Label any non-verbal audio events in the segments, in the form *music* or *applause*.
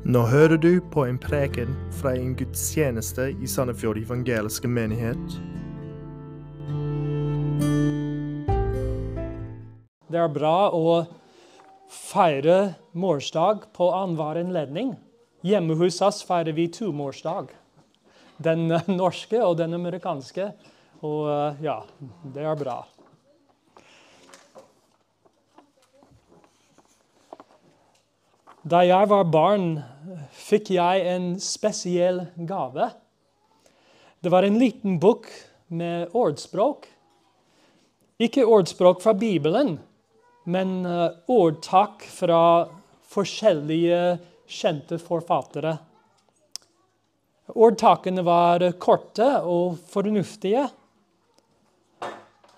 Nå hører du på en preken fra en gudstjeneste i Sandefjord evangeliske menighet. Det er bra å feire morsdag på annenhver anledning. Hjemme hos oss feirer vi to morsdag. Den norske og den amerikanske. Og ja, det er bra. Da jeg var barn, fikk jeg en spesiell gave. Det var en liten bok med ordspråk. Ikke ordspråk fra Bibelen, men eh, ordtak fra forskjellige kjente forfattere. Ordtakene var korte og fornuftige.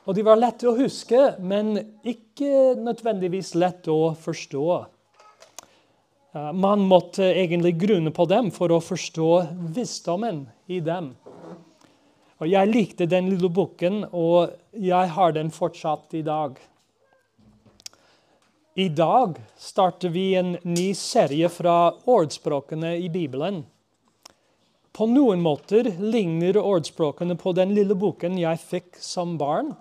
Og de var lette å huske, men ikke nødvendigvis lett å forstå. Eh, man måtte egentlig grunne på dem for å forstå visdommen i dem. Og Jeg likte den lille boken, og jeg har den fortsatt i dag. I dag starter vi en ny serie fra ordspråkene i Bibelen. På noen måter ligner ordspråkene på den lille boken jeg fikk som barn,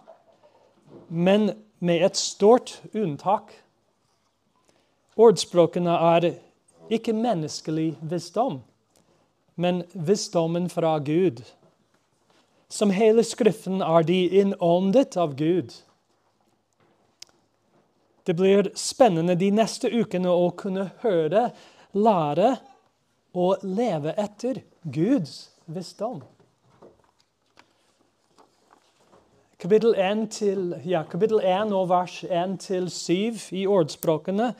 men med et stort unntak. Ordspråkene er ikke menneskelig visdom, men visdommen fra Gud. Som hele Skriften er de innåndet av Gud. Det blir spennende de neste ukene å kunne høre, lære og leve etter Guds visdom. Kapittel 1, til, ja, kapittel 1 og vers 1 7 i ordspråkene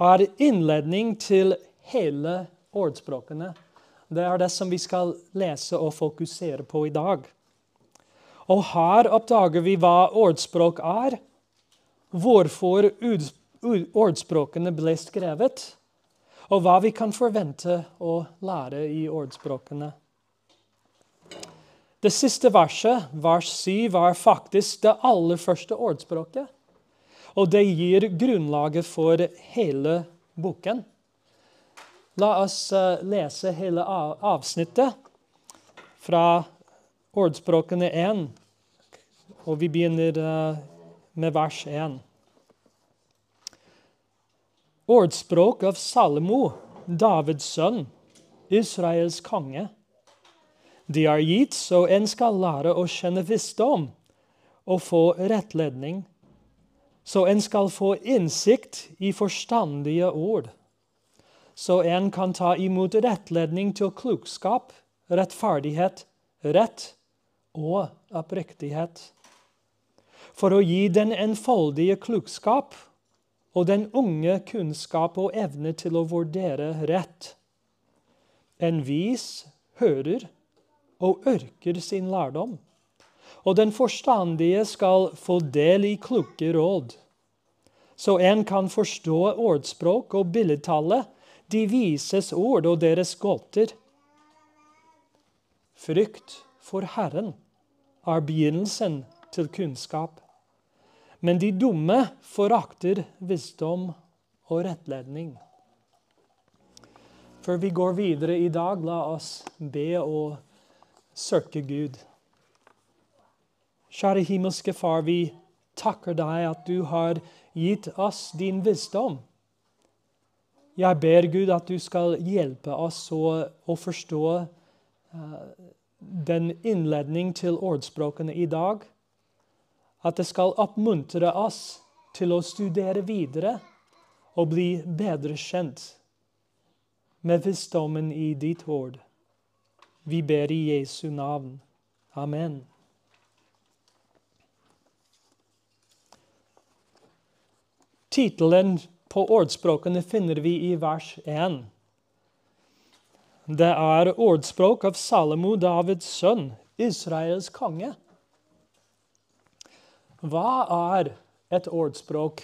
er innledning til hele ordspråkene. Det er det som vi skal lese og fokusere på i dag. Og her oppdager vi hva ordspråk er, hvorfor ordspråkene ble skrevet, og hva vi kan forvente å lære i ordspråkene. Det siste verset, vers 7, var faktisk det aller første ordspråket. Og det gir grunnlaget for hele boken. La oss eh, lese hele avsnittet fra ordspråkene 1. Og vi begynner eh, med vers 1. Ordspråk av Salomo, Davids sønn, Israels konge. De er gitt så en skal lære å kjenne visdom og få rettledning, så en skal få innsikt i forstandige ord, så en kan ta imot rettledning til klokskap, rettferdighet, rett og oppriktighet. For å gi den enfoldige klokskap og den unge kunnskap og evne til å vurdere rett. En vis hører og ørker sin lærdom, og den forstandige skal få del i kloke råd. Så en kan forstå ordspråk og billedtallet, de vises ord og deres godter. Frykt for Herren er begynnelsen til kunnskap. Men de dumme forakter visdom og rettledning. Før vi går videre i dag, la oss be og søke Gud. Kjære himmelske Far, vi takker deg at du har gitt oss din visdom. Jeg ber Gud at du skal hjelpe oss å, å forstå uh, den innledning til ordspråkene i dag. At det skal oppmuntre oss til å studere videre og bli bedre kjent med visdommen i ditt ord. Vi ber i Jesu navn. Amen. Tittelen på ordspråkene finner vi i vers 1. Det er ordspråk av Salomo, Davids sønn, Israels konge. Hva er et ordspråk?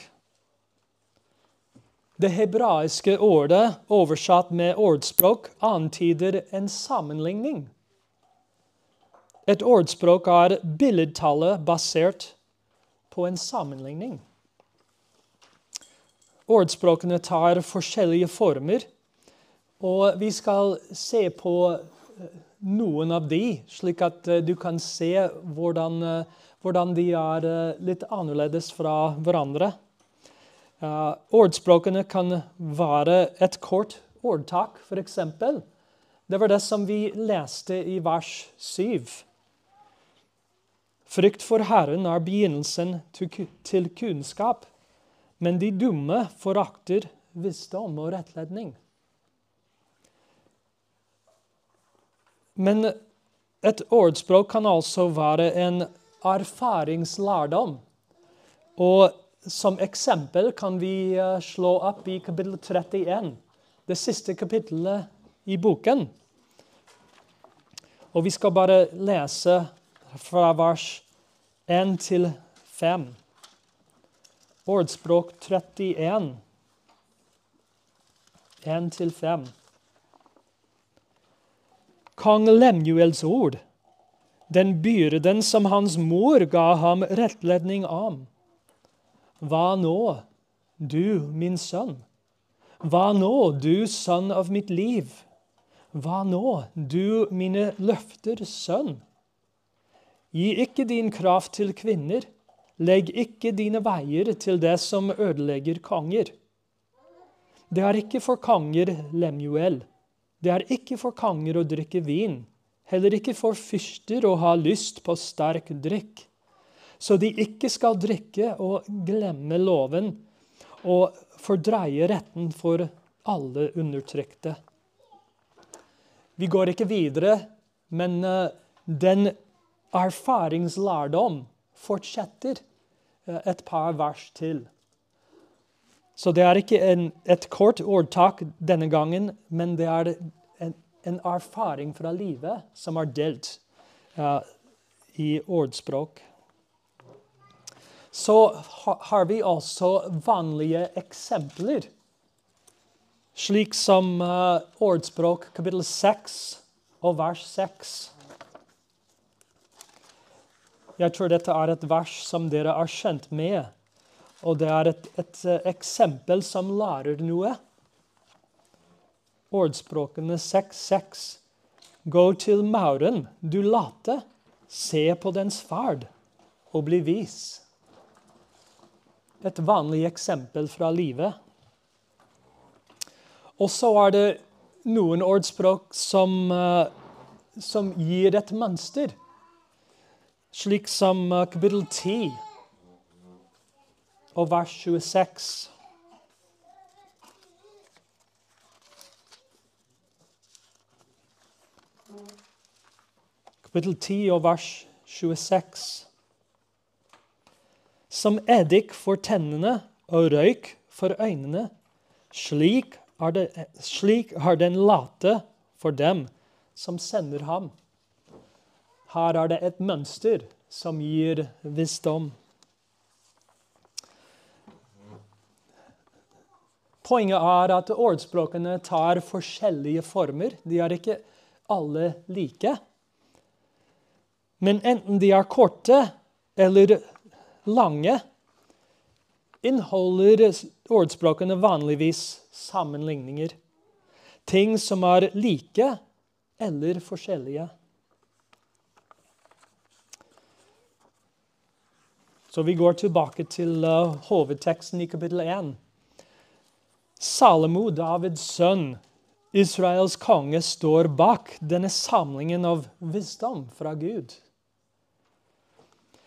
Det hebraiske ordet oversatt med ordspråk antyder en sammenligning. Et ordspråk er billedtallet basert på en sammenligning. Ordspråkene tar forskjellige former Og vi skal se på eh, noen av de, slik at eh, du kan se hvordan, eh, hvordan de er litt annerledes fra hverandre. Uh, ordspråkene kan være et kort ordtak, f.eks. Det var det som vi leste i vers 7. Frykt for Herren er begynnelsen til kunnskap, men de dumme forakter visdom og rettledning. Men et ordspråk kan altså være en erfaringslærdom. Og som eksempel kan vi eh, slå opp i kapittel 31, det siste kapittelet i boken. Og vi skal bare lese fra vers 1 til 5. Ordspråk 31, 1 til 5. Kong Lemuels ord, den byrden som hans mor ga ham rettledning om. Hva nå, du min sønn? Hva nå, du sønn av mitt liv? Hva nå, du mine løfters sønn? Gi ikke din kraft til kvinner, legg ikke dine veier til det som ødelegger konger. Det er ikke for konger, Lemuel. Det er ikke for konger å drikke vin, heller ikke for fyrster å ha lyst på sterk drikk. Så de ikke skal drikke og glemme loven og fordreie retten for alle undertrykte. Vi går ikke videre, men uh, den erfaringslærdom fortsetter uh, et par vers til. Så det er ikke en, et kort ordtak denne gangen, men det er en, en erfaring fra livet som er delt uh, i ordspråk. Så har vi også vanlige eksempler slik som uh, ordspråk kapittel 6 og vers 6. Jeg tror dette er et vers som dere er kjent med, og det er et, et uh, eksempel som lærer noe. Ordspråkene 6.6. Gå til mauren, du late, se på dens ferd og bli vis. Et vanlig eksempel fra livet. Og så er det noen ordspråk som, uh, som gir et mønster. Slik som uh, kapittel 10 og vers 26. Kapittel 10 og vers 26. Som eddik for tennene og røyk for øynene, slik har, det, slik den late for dem som sender ham. Her er det et mønster som gir visdom. Poenget er at ordspråkene tar forskjellige former. De er ikke alle like. Men enten de er korte eller lange, inneholder ordspråkene vanligvis sammenligninger. Ting som er like eller forskjellige. Så vi går tilbake til uh, hovedteksten i kapittel 1. Salomo, Davids sønn, Israels konge, står bak denne samlingen av visdom fra Gud.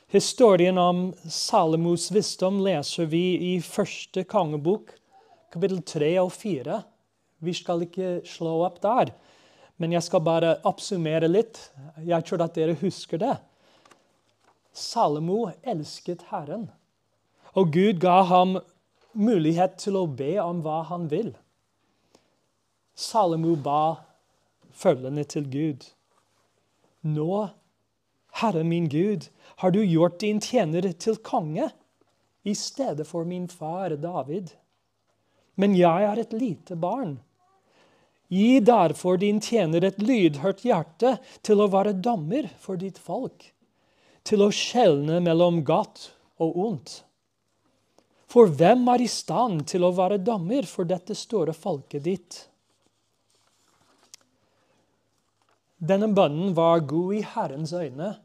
Historien om Salomos visdom leser vi i første kongebok, kapittel 3 og 4. Vi skal ikke slå opp der, men jeg skal bare oppsummere litt. Jeg tror at dere husker det. Salomo elsket Herren, og Gud ga ham mulighet til å be om hva han vil. Salomo ba følgende til Gud. Nå, Herre min Gud, har du gjort din tjener til konge i stedet for min far David. Men jeg er et lite barn. Gi derfor din tjener et lydhørt hjerte til å være dommer for ditt folk, til å skjelne mellom godt og ondt. For hvem er i stand til å være dommer for dette store folket ditt? Denne bønnen var god i Herrens øyne,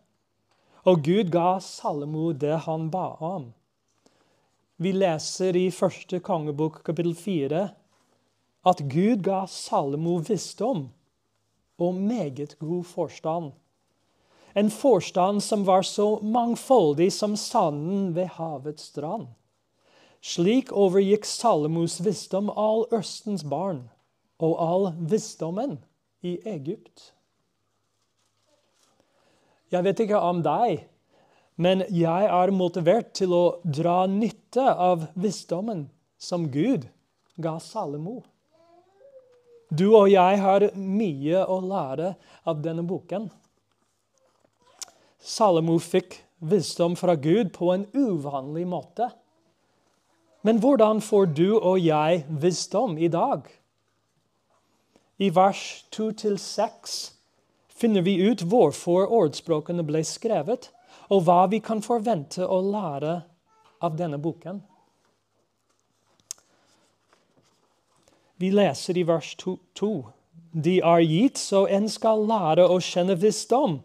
og Gud ga Salomo det han ba om. Vi leser i første kongebok kapittel fire at Gud ga Salomo visdom og meget god forstand. En forstand som var så mangfoldig som sanden ved havets strand. Slik overgikk Salomos visdom all Østens barn og all visdommen i Egypt. Jeg vet ikke om deg, men jeg er motivert til å dra nytte av visdommen som Gud ga Salomo. Du og jeg har mye å lære av denne boken. Salomo fikk visdom fra Gud på en uvanlig måte. Men hvordan får du og jeg visdom i dag? I vers 2-6 finner vi ut hvorfor ordspråkene ble skrevet, og hva vi kan forvente å lære av denne boken. Vi leser i vers 2. De er gitt så en skal lære å kjenne visdom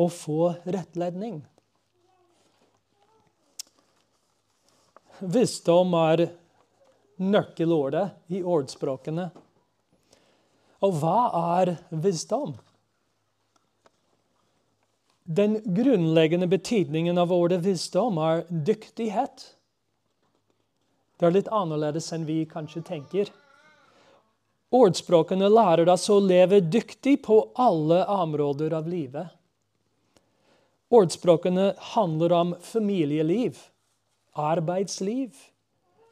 og få rettledning. Visdom er nøkkelordet i ordspråkene. Og hva er visdom? Den grunnleggende betydningen av ordet visdom er dyktighet. Det er litt annerledes enn vi kanskje tenker. Ordspråkene lærer oss å leve dyktig på alle områder av livet. Ordspråkene handler om familieliv, arbeidsliv,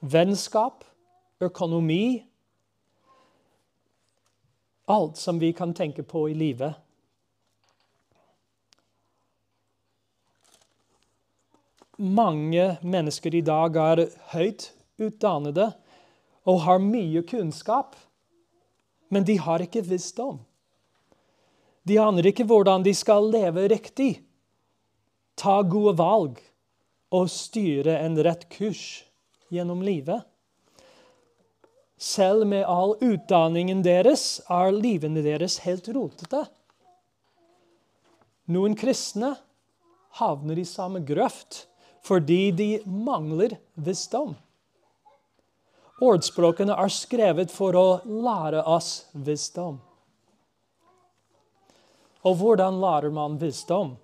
vennskap, økonomi Alt som vi kan tenke på i livet. Mange mennesker i dag er høyt utdannede og har mye kunnskap, men de har ikke visdom. De aner ikke hvordan de skal leve riktig ta gode valg og styre en rett kurs gjennom livet. Selv med all utdanningen deres er livene deres helt rotete. Noen kristne havner i samme grøft fordi de mangler visdom. Ordspråkene er skrevet for å lære oss visdom. Og hvordan lærer man visdom?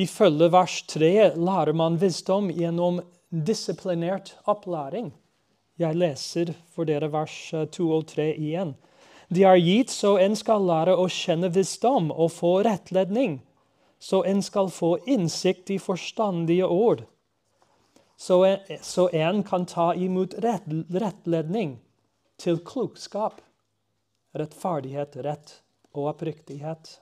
Ifølge vers 3 lærer man visdom gjennom disiplinert opplæring. Jeg leser for dere vers 2 og 3 igjen. De er gitt så en skal lære å kjenne visdom og få rettledning, så en skal få innsikt i forstandige ord, så en, så en kan ta imot rett, rettledning til klokskap, rettferdighet, rett og oppriktighet.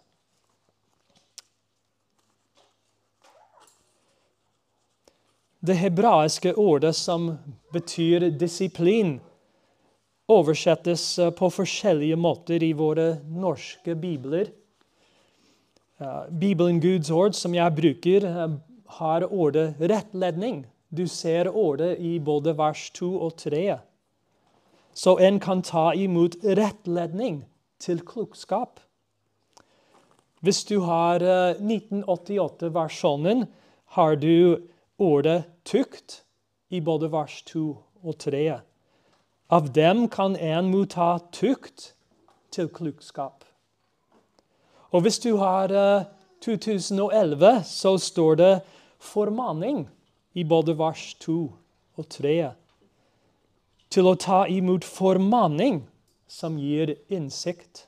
Det hebraiske ordet som betyr disiplin, oversettes eh, på forskjellige måter i våre norske bibler. Bibelen Guds ord, som jeg bruker, eh, har ordet rettledning. Du ser ordet i både vers 2 og 3. Så en kan ta imot rettledning til klokskap. Hvis du har 1988-versjonen, eh, har du ordet tukt i både vers 2 og 3. Av dem kan en motta tukt til klokskap. Og hvis du har 2011, eh, så står det formaning i både vers 2 og 3. Til å ta imot formaning som gir innsikt.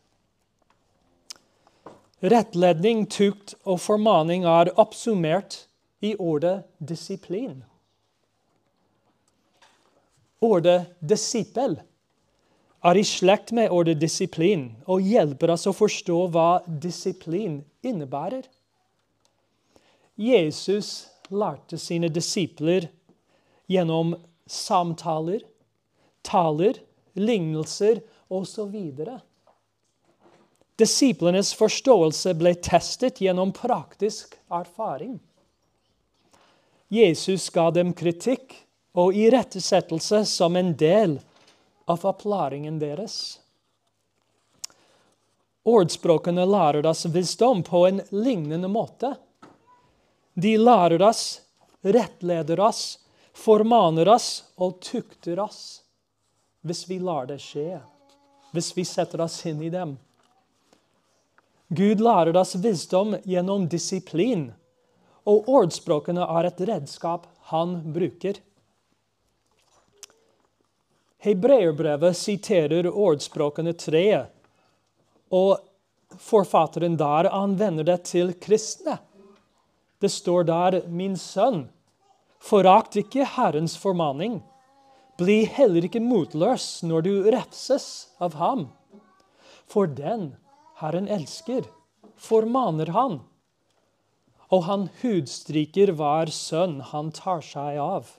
Rettledning, tukt og formaning er oppsummert i ordet disiplin. Ordet disippel er i slekt med ordet disiplin og hjelper oss å forstå hva disiplin innebærer. Jesus lærte sine disipler gjennom samtaler, taler, lignelser osv. Disiplenes forståelse ble testet gjennom praktisk erfaring. Jesus ga dem kritikk og irettesettelse som en del av opplæringen deres. Ordspråkene lærer oss visdom på en lignende måte. De lærer oss, rettleder oss, formaner oss og tukter oss hvis vi lar det skje, hvis vi setter oss inn i dem. Gud lærer oss visdom gjennom disiplin, og ordspråkene er et redskap han bruker. Hebreerbrevet siterer ordspråkene tre, og forfatteren der anvender det til kristne. Det står der 'min sønn'. Forakt ikke Herrens formaning. Bli heller ikke motløs når du refses av ham. For den Herren elsker, formaner han. Og han hudstryker hver sønn han tar seg av.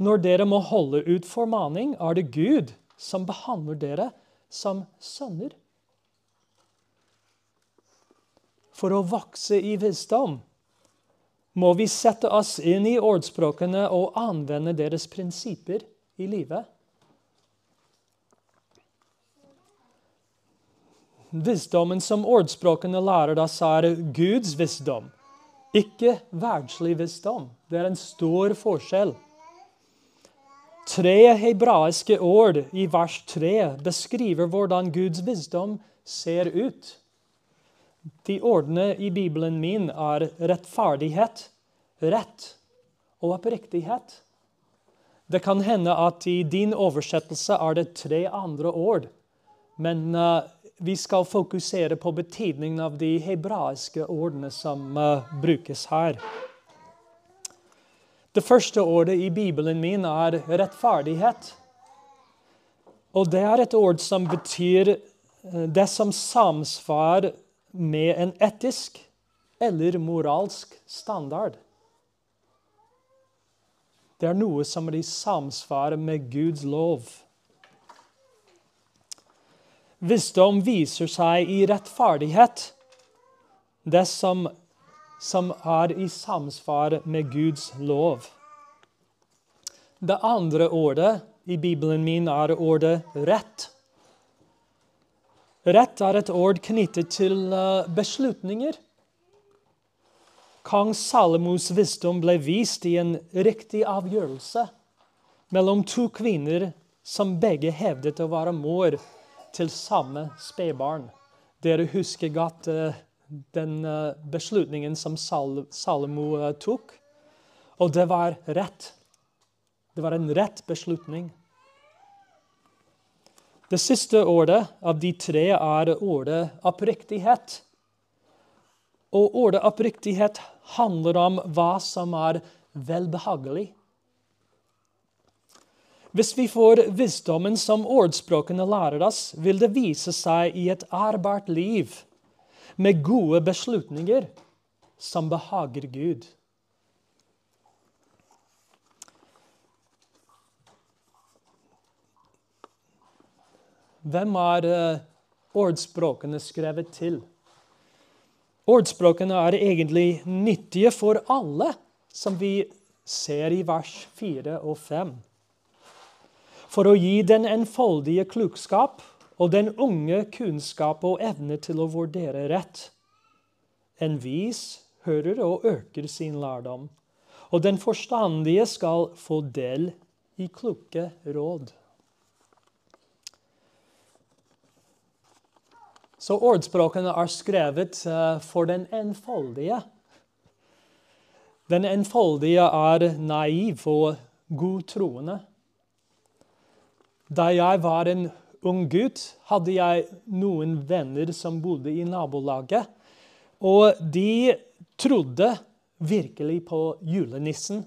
Når dere må holde ut formaning, er det Gud som behandler dere som sønner. For å vokse i visdom må vi sette oss inn i ordspråkene og anvende deres prinsipper i livet. Visdommen som ordspråkene lærer oss, er Guds visdom, ikke verdslig visdom. Det er en stor forskjell. Tre hebraiske ord i vers 3 beskriver hvordan Guds visdom ser ut. De ordene i Bibelen min er rettferdighet, rett og oppriktighet. Det kan hende at i din oversettelse er det tre andre ord, men uh, vi skal fokusere på betydningen av de hebraiske ordene som uh, brukes her. Det første ordet i Bibelen min er rettferdighet. Og det er et ord som betyr uh, det som samsvarer med en etisk eller moralsk standard. Det er noe som er i samsvar med Guds lov. Visdom viser seg i rettferdighet, det som, som er i samsvar med Guds lov. Det andre ordet i Bibelen min er ordet rett. Rett er et ord knyttet til eh, beslutninger. Kong Salomos visdom ble vist i en riktig avgjørelse mellom to kvinner som begge hevdet å være mor til samme spedbarn. Dere husker godt uh, den uh, beslutningen som Sal Salomo uh, tok. Og det var rett. Det var en rett beslutning. Det siste ordet av de tre er ordet oppriktighet. Og ordet oppriktighet handler om hva som er velbehagelig. Hvis vi får visdommen som ordspråkene lærer oss, vil det vise seg i et ærbart liv med gode beslutninger som behager Gud. Hvem er uh, ordspråkene skrevet til? Ordspråkene er egentlig nyttige for alle, som vi ser i vers 4 og 5. For å gi den enfoldige klokskap og den unge kunnskap og evne til å vurdere rett. En vis hører og øker sin lærdom, og den forstandige skal få del i kloke råd. Så ordspråkene er skrevet uh, for den enfoldige. Den enfoldige er naiv og godtroende. Da jeg var en ung gutt, hadde jeg noen venner som bodde i nabolaget. Og de trodde virkelig på julenissen.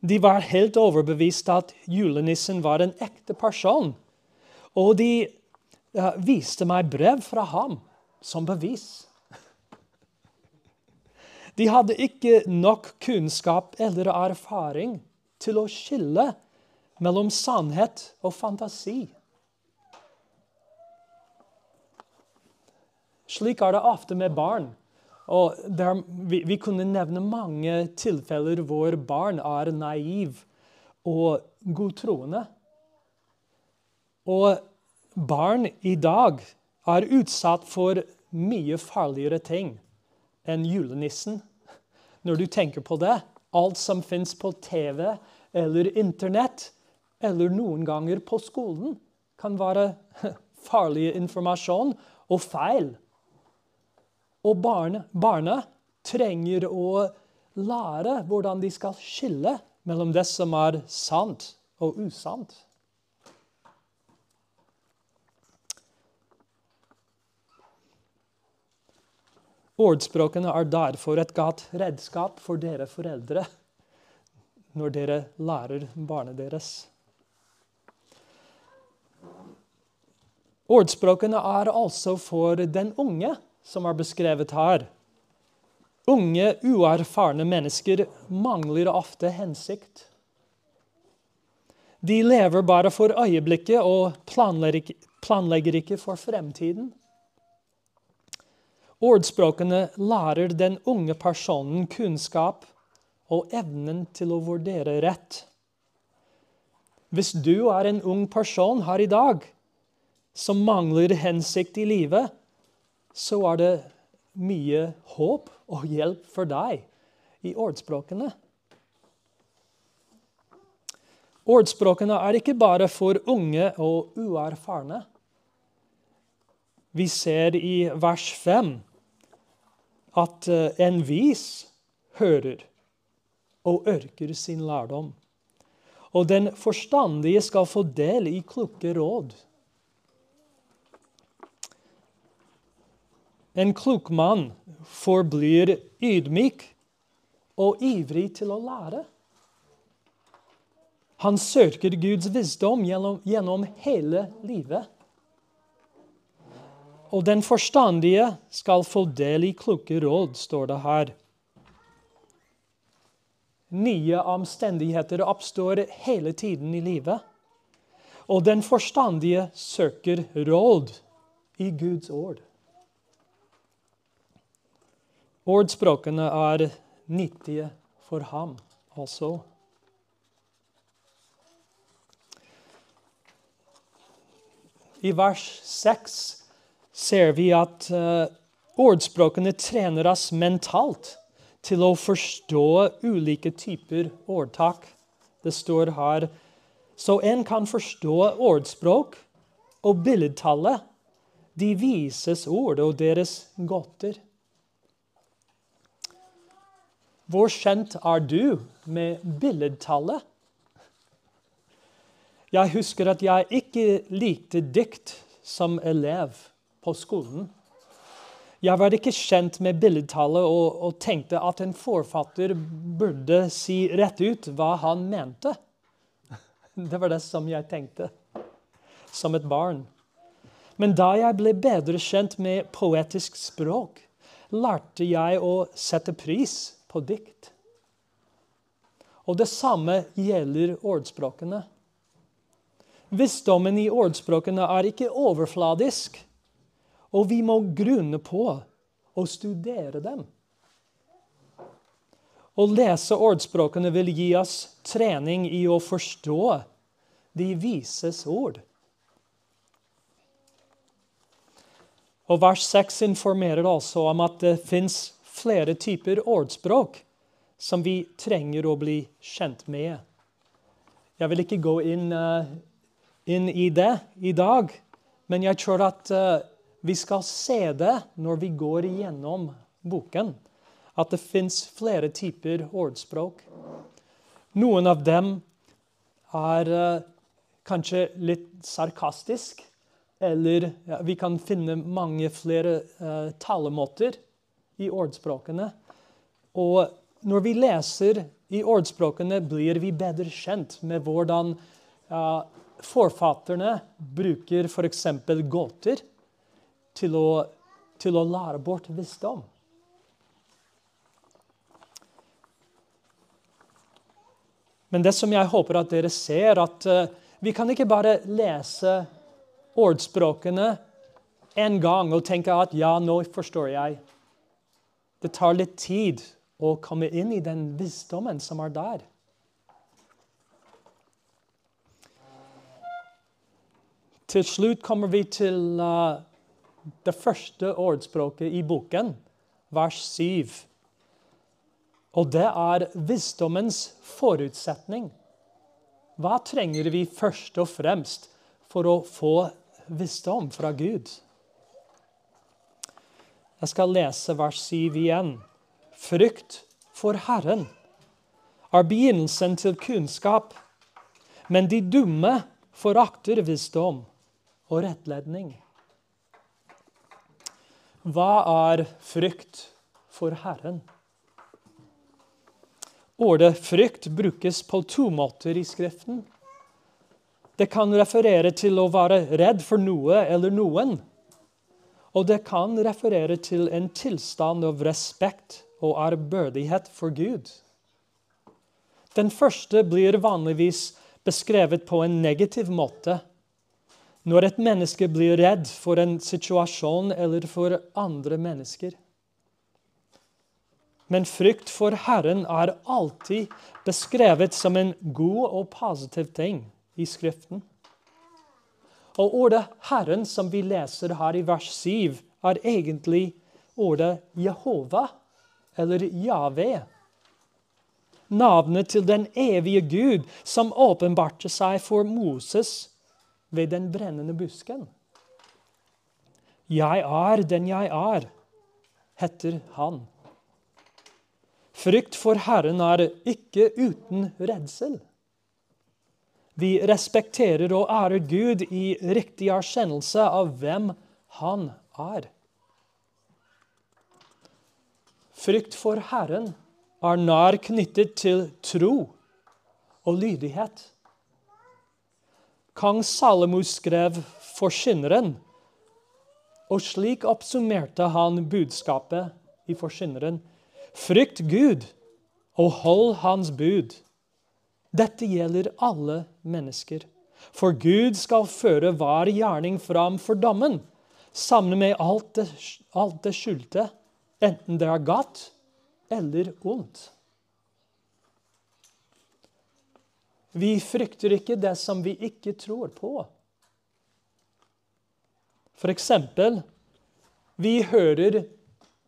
De var helt overbevist at julenissen var en ekte person. Og de viste meg brev fra ham som bevis. De hadde ikke nok kunnskap eller erfaring til å skille mellom sannhet og fantasi. Slik er det ofte med barn. Og der, vi, vi, kunne nevne mange tilfeller hvor barn er naive og godtroende. Og barn i dag er utsatt for mye farligere ting enn julenissen. Når du tenker på det, alt som fins på TV eller Internett, eller noen ganger på skolen, kan være *laughs* farlig informasjon og feil. Og barna, barna trenger å lære hvordan de skal skille mellom det som er sant og usant. Ordspråkene er derfor et godt redskap for dere foreldre når dere lærer barnet deres. Ordspråkene er altså for den unge, som er beskrevet her. Unge, uerfarne mennesker mangler ofte hensikt. De lever bare for øyeblikket og planlegger ikke for fremtiden. Ordspråkene lærer den unge personen kunnskap og evnen til å vurdere rett. Hvis du er en ung person her i dag som mangler hensikt i livet, så er det mye håp og hjelp for deg i ordspråkene. Ordspråkene er ikke bare for unge og uerfarne. Vi ser i vers 5 at eh, en vis hører og ørker sin lærdom. Og den forstandige skal få del i kloke råd. En klok mann forblir ydmyk og ivrig til å lære. Han søker Guds visdom gjennom, gjennom hele livet. Og den forstandige skal få del i kloke råd, står det her. Nye omstendigheter oppstår hele tiden i livet. Og den forstandige søker råd i Guds ord. Ordspråkene er nyttige for ham også. I vers 6 ser vi at uh, ordspråkene trener oss mentalt til å forstå ulike typer ordtak. Det står her så en kan forstå ordspråk og billedtallet, de vises ord og deres godter. Hvor kjent er du med billedtallet? Jeg husker at jeg ikke likte dikt som elev på skolen. Jeg var ikke kjent med billedtallet og, og, tenkte at en forfatter burde si rett ut hva han mente. *laughs* Det var det som jeg tenkte som et barn. Men da jeg ble bedre kjent med poetisk språk, lærte jeg å sette pris på dikt. Og det samme gjelder ordspråkene. Visdommen i ordspråkene er ikke overfladisk, og vi må grunne på å studere dem. Å lese ordspråkene vil gi oss trening i å forstå de vises ord. Og Vers 6 informerer altså om at det fins flere typer ordspråk som vi trenger å bli kjent med. Jeg vil ikke gå inn, uh, inn i det i dag, men jeg tror at uh, vi skal se det når vi går igjennom boken, at det fins flere typer ordspråk. Noen av dem er uh, kanskje litt sarkastisk, eller vi kan finne mange flere talemåter i ordspråkene. Og når vi leser i ordspråkene, blir vi bedre kjent med hvordan uh, forfatterne bruker f.eks. gåter til å, til å lære bort visdom. Men det som jeg håper at dere ser, at uh, vi kan ikke bare lese ordspråkene en gang og tenke at ja, nå forstår jeg. Det tar litt tid å komme inn i den visdommen som er der. Til slutt kommer vi til uh, det første ordspråket i boken, vers 7. Og det er visdommens forutsetning. Hva trenger vi først og fremst for å få visdom fra Gud? Jeg skal lese vers 7 igjen. Frykt for Herren er begynnelsen til kunnskap, men de dumme forakter visdom og rettledning. Hva er frykt for Herren? Ordet frykt brukes på to måter i Skriften. Det kan referere til å være redd for noe eller noen. Og det kan referere til en tilstand av respekt og ærbødighet for Gud. Den første blir vanligvis beskrevet på en negativ måte. Når et menneske blir redd for en situasjon eller for andre mennesker. Men frykt for Herren er alltid beskrevet som en god og positiv ting i Skriften. Og ordet 'Herren', som vi leser her i vers 7, er egentlig ordet Jehova, eller Jave. Navnet til den evige Gud som åpenbarte seg for Moses ved den brennende busken. Jeg er den jeg er, heter han. Frykt for Herren er ikke uten redsel. Vi respekterer og ærer Gud i riktig erkjennelse av hvem Han er. Frykt for Herren er nær knyttet til tro og lydighet. Kong Salomo skrev Forkynneren, og slik oppsummerte han budskapet i Forkynneren Frykt Gud og hold Hans bud. Dette gjelder alle mennesker. For Gud skal føre hver gjerning fram for dommen, sammen med alt det, alt det skjulte, enten det er godt eller ondt. Vi frykter ikke det som vi ikke tror på. For eksempel, vi hører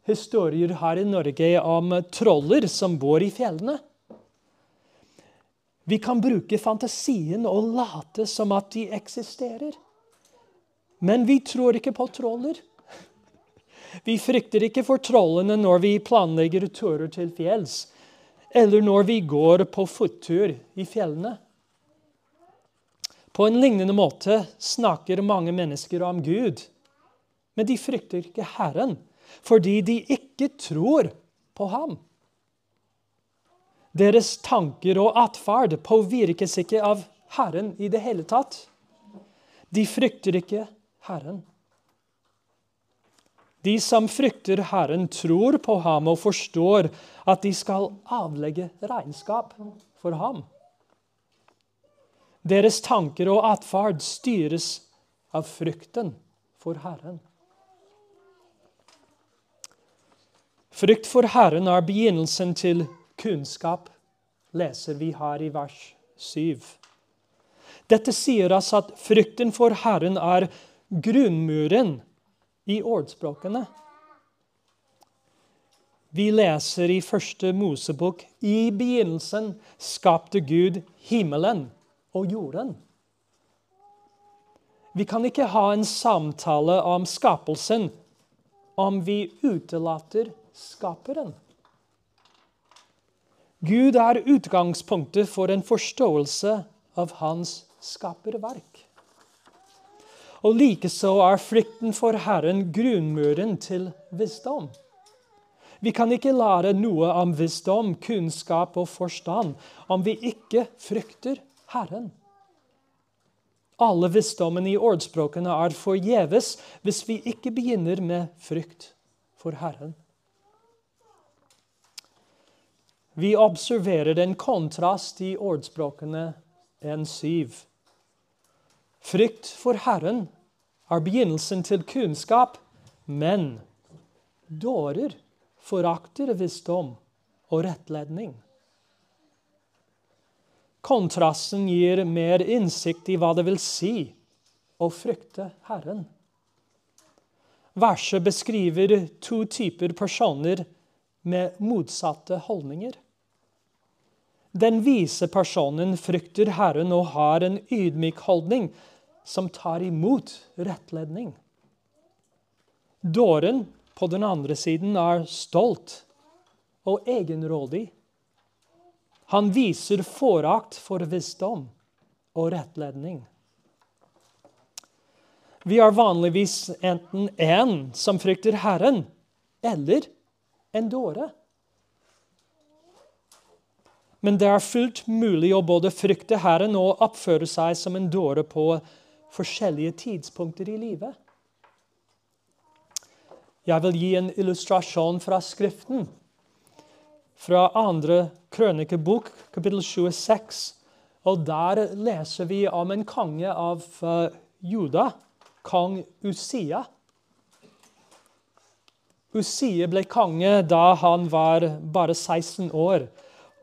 historier her i Norge om troller som bor i fjellene. Vi kan bruke fantasien og late som at de eksisterer. Men vi tror ikke på troller. Vi frykter ikke for trollene når vi planlegger turer til fjells, eller når vi går på fottur i fjellene. På en lignende måte snakker mange mennesker om Gud, men de frykter ikke Herren fordi de ikke tror på ham. Deres tanker og atferd påvirkes ikke av Herren i det hele tatt. De frykter ikke Herren. De som frykter Herren, tror på ham og forstår at de skal avlegge regnskap for ham. Deres tanker og atferd styres av frykten for Herren. Frykt for Herren er begynnelsen til kunnskap, leser vi her i vers 7. Dette sier oss at frykten for Herren er grunnmuren i ordspråkene. Vi leser i første Mosebok i begynnelsen skapte Gud himmelen og jorden. Vi kan ikke ha en samtale om skapelsen om vi utelater skaperen. Gud er utgangspunktet for en forståelse av hans skaperverk. Og likeså er frykten for Herren grunnmuren til visdom. Vi kan ikke lære noe om visdom, kunnskap og forstand om vi ikke frykter Herren. Alle visdommen i ordspråkene er forgjeves hvis vi ikke begynner med frykt for Herren. Vi observerer en kontrast i ordspråkene 1.7. Frykt for Herren er begynnelsen til kunnskap, men dårer forakter visdom og rettledning. Kontrasten gir mer innsikt i hva det vil si å frykte Herren. Verset beskriver to typer personer med motsatte holdninger. Den vise personen frykter Herren og har en ydmyk holdning som tar imot rettledning. Dåren på den andre siden er stolt og egenrådig. Han viser forakt for visdom og rettledning. Vi er vanligvis enten en som frykter Herren, eller en dåre. Men det er fullt mulig å både frykte Herren og oppføre seg som en dåre på forskjellige tidspunkter i livet. Jeg vil gi en illustrasjon fra Skriften. Fra andre krønikebok, kapittel 26. Og Der leser vi om en konge av uh, Juda, kong Usia. Usia ble konge da han var bare 16 år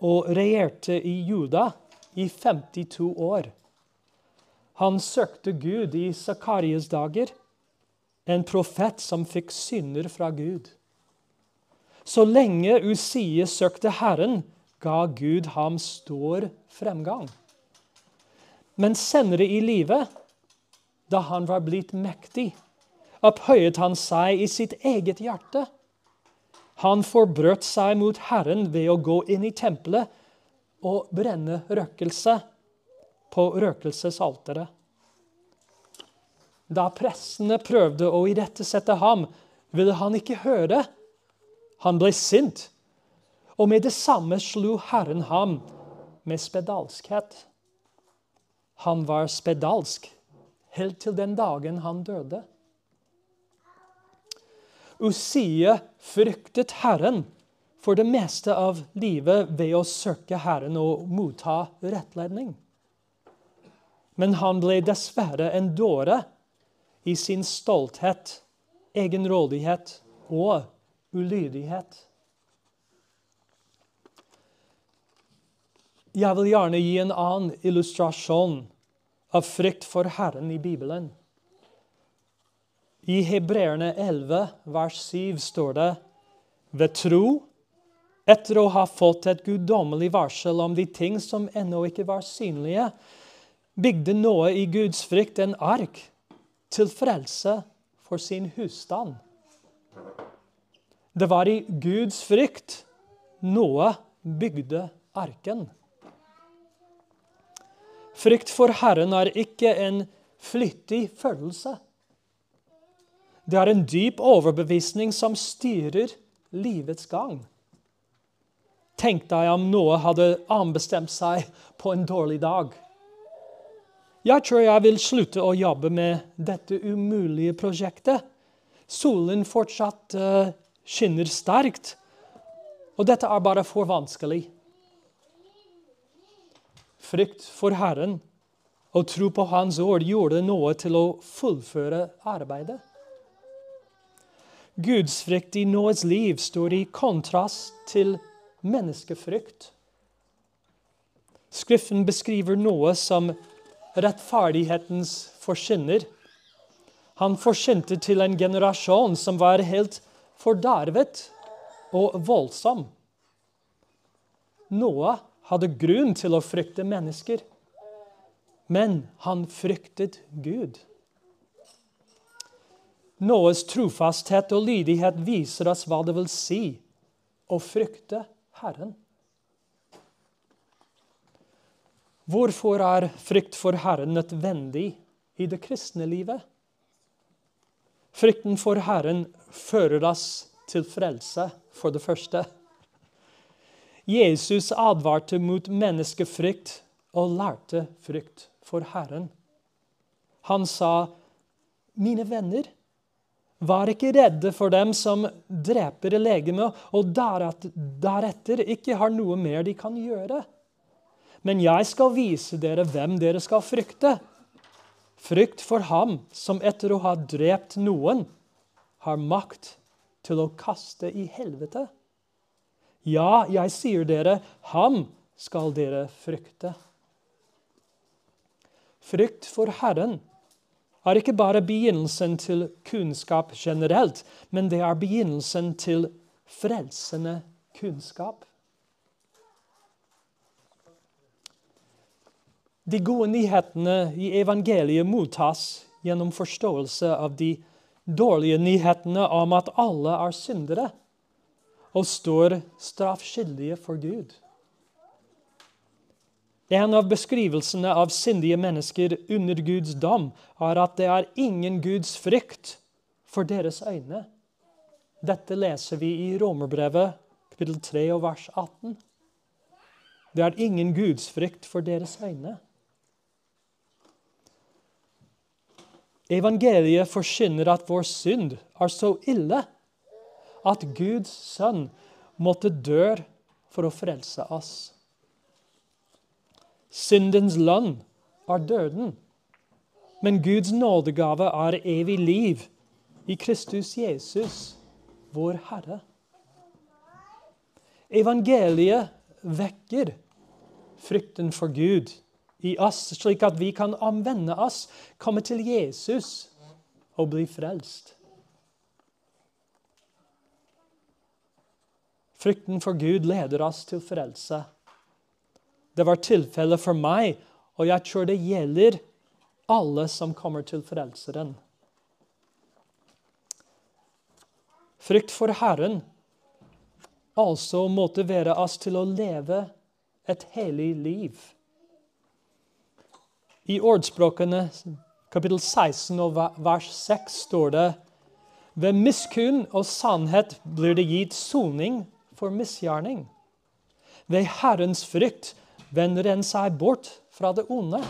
og regjerte i Juda i 52 år. Han søkte Gud i Zakarias dager, en profet som fikk synder fra Gud. Så lenge Usie søkte Herren, ga Gud ham stor fremgang. Men senere i livet, da han var blitt mektig, opphøyet han seg i sitt eget hjerte han forbrøt seg mot Herren ved å gå inn i tempelet og brenne røkelse på røkelsesalteret. Da prestene prøvde å irettesette ham, ville han ikke høre. Han ble sint, og med det samme slo Herren ham med spedalskhet. Han var spedalsk helt til den dagen han døde. Usia fryktet Herren for det meste av livet ved å søke Herren og motta rettledning. Men han ble dessverre en dåre i sin stolthet, egenrådighet og ulydighet. Jeg vil gjerne gi en annen illustrasjon av frykt for Herren i Bibelen. I Hebreerne 11, vers 7 står det ved tro, etter å ha fått et guddommelig varsel om de ting som ennå ikke var synlige, bygde Noe i Guds frykt en ark til frelse for sin husstand. Det var i Guds frykt Noe bygde arken. Frykt for Herren er ikke en flyttig følelse. Det er en dyp overbevisning som styrer livets gang. Tenk deg om noe hadde anbestemt seg på en dårlig dag. Jeg tror jeg vil slutte å jobbe med dette umulige prosjektet. Solen fortsatt uh, skinner sterkt, og dette er bare for vanskelig. Frykt for Herren og tro på Hans ord gjorde noe til å fullføre arbeidet. Gudsfrykt i Noahs liv står i kontrast til menneskefrykt. Skriften beskriver noe som rettferdighetens forkynner. Han forkynte til en generasjon som var helt fordervet og voldsom. Noah hadde grunn til å frykte mennesker, men han fryktet Gud. Noes trofasthet og lydighet viser oss hva det vil si å frykte Herren. Hvorfor er frykt for Herren nødvendig i det kristne livet? Frykten for Herren fører oss til frelse, for det første. Jesus advarte mot menneskefrykt og lærte frykt for Herren. Han sa, 'Mine venner' Vær ikke redde for dem som dreper legemet, og deretter ikke har noe mer de kan gjøre. Men jeg skal vise dere hvem dere skal frykte. Frykt for ham som etter å ha drept noen, har makt til å kaste i helvete. Ja, jeg sier dere, ham skal dere frykte. Frykt for Herren er ikke bare begynnelsen til kunnskap generelt, men det er begynnelsen til frelsende kunnskap. De gode nyhetene i evangeliet mottas gjennom forståelse av de dårlige nyhetene om at alle er syndere og står straffskyldige for Gud. En av beskrivelsene av syndige mennesker under Guds dom er at det er ingen Guds frykt for deres øyne. Dette leser vi i Romerbrevet kapittel 3 og vers 18. Det er ingen gudsfrykt for deres øyne. Evangeliet forkynner at vår synd er så ille at Guds sønn måtte dø for å frelse oss. Syndens lønn er døden, men Guds nådegave er evig liv i Kristus Jesus, vår Herre. Evangeliet vekker frykten for Gud i oss, slik at vi kan omvende oss, komme til Jesus og bli frelst. Frykten for Gud leder oss til frelse. Det var tilfellet for meg, og jeg tror det gjelder alle som kommer til Frelseren. Frykt for Herren altså motiverer oss til å leve et hellig liv. I ordspråkene kapittel 16 og vers 6 står det ved miskunn og sannhet blir det gitt soning for misgjerning. Ved Herrens frykt vender en seg bort fra det onde.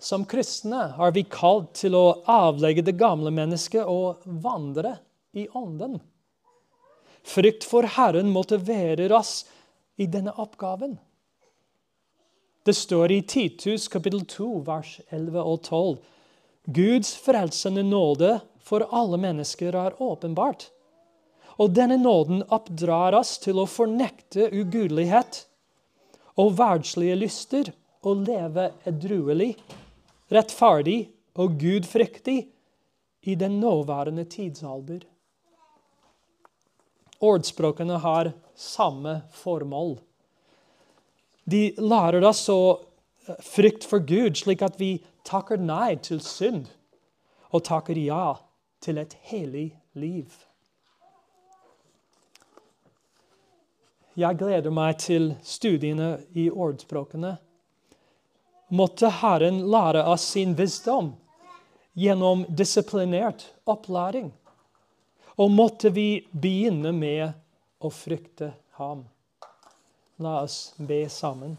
Som kristne har vi kalt til å avlegge det gamle mennesket og vandre i ånden. Frykt for Herren motiverer oss i denne oppgaven. Det står i Titus kapittel 2, vers 11 og 12. Guds frelsende nåde for alle mennesker er åpenbart. Og denne nåden oppdrar oss til å fornekte ugudelighet og verdslige lyster og leve edruelig, rettferdig og gudfryktig i den nåværende tidsalder. Ordspråkene har samme formål. De lærer oss å frykte frykt for Gud, slik at vi takker nei til synd og takker ja til et hellig liv. Jeg gleder meg til studiene i ordspråkene. Måtte Herren lære oss sin visdom gjennom disiplinert opplæring. Og måtte vi begynne med å frykte ham. La oss be sammen.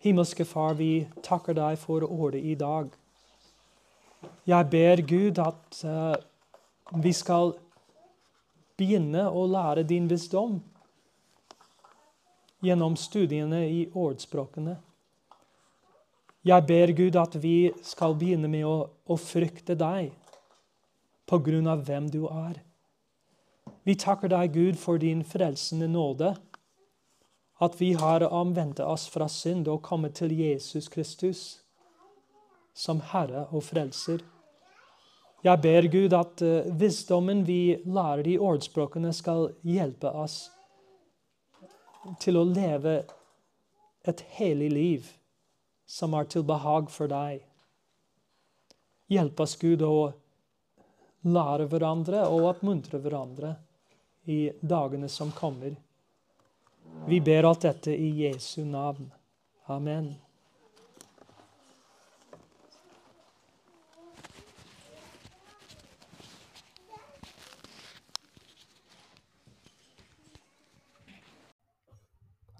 Himmelske Far, vi takker deg for ordet i dag. Jeg ber Gud at uh, vi skal begynne å lære din visdom gjennom studiene i ordspråkene. Jeg ber Gud at vi skal begynne med å, å frykte deg på grunn av hvem du er. Vi takker deg, Gud, for din frelsende nåde. At vi har omvendt oss fra synd og kommet til Jesus Kristus som Herre og Frelser. Jeg ber Gud at uh, visdommen vi lærer i ordspråkene, skal hjelpe oss til å leve et hellig liv som er til behag for deg. Hjelp oss, Gud, å lære hverandre og oppmuntre hverandre i dagene som kommer. Vi ber alt dette i Jesu navn. Amen.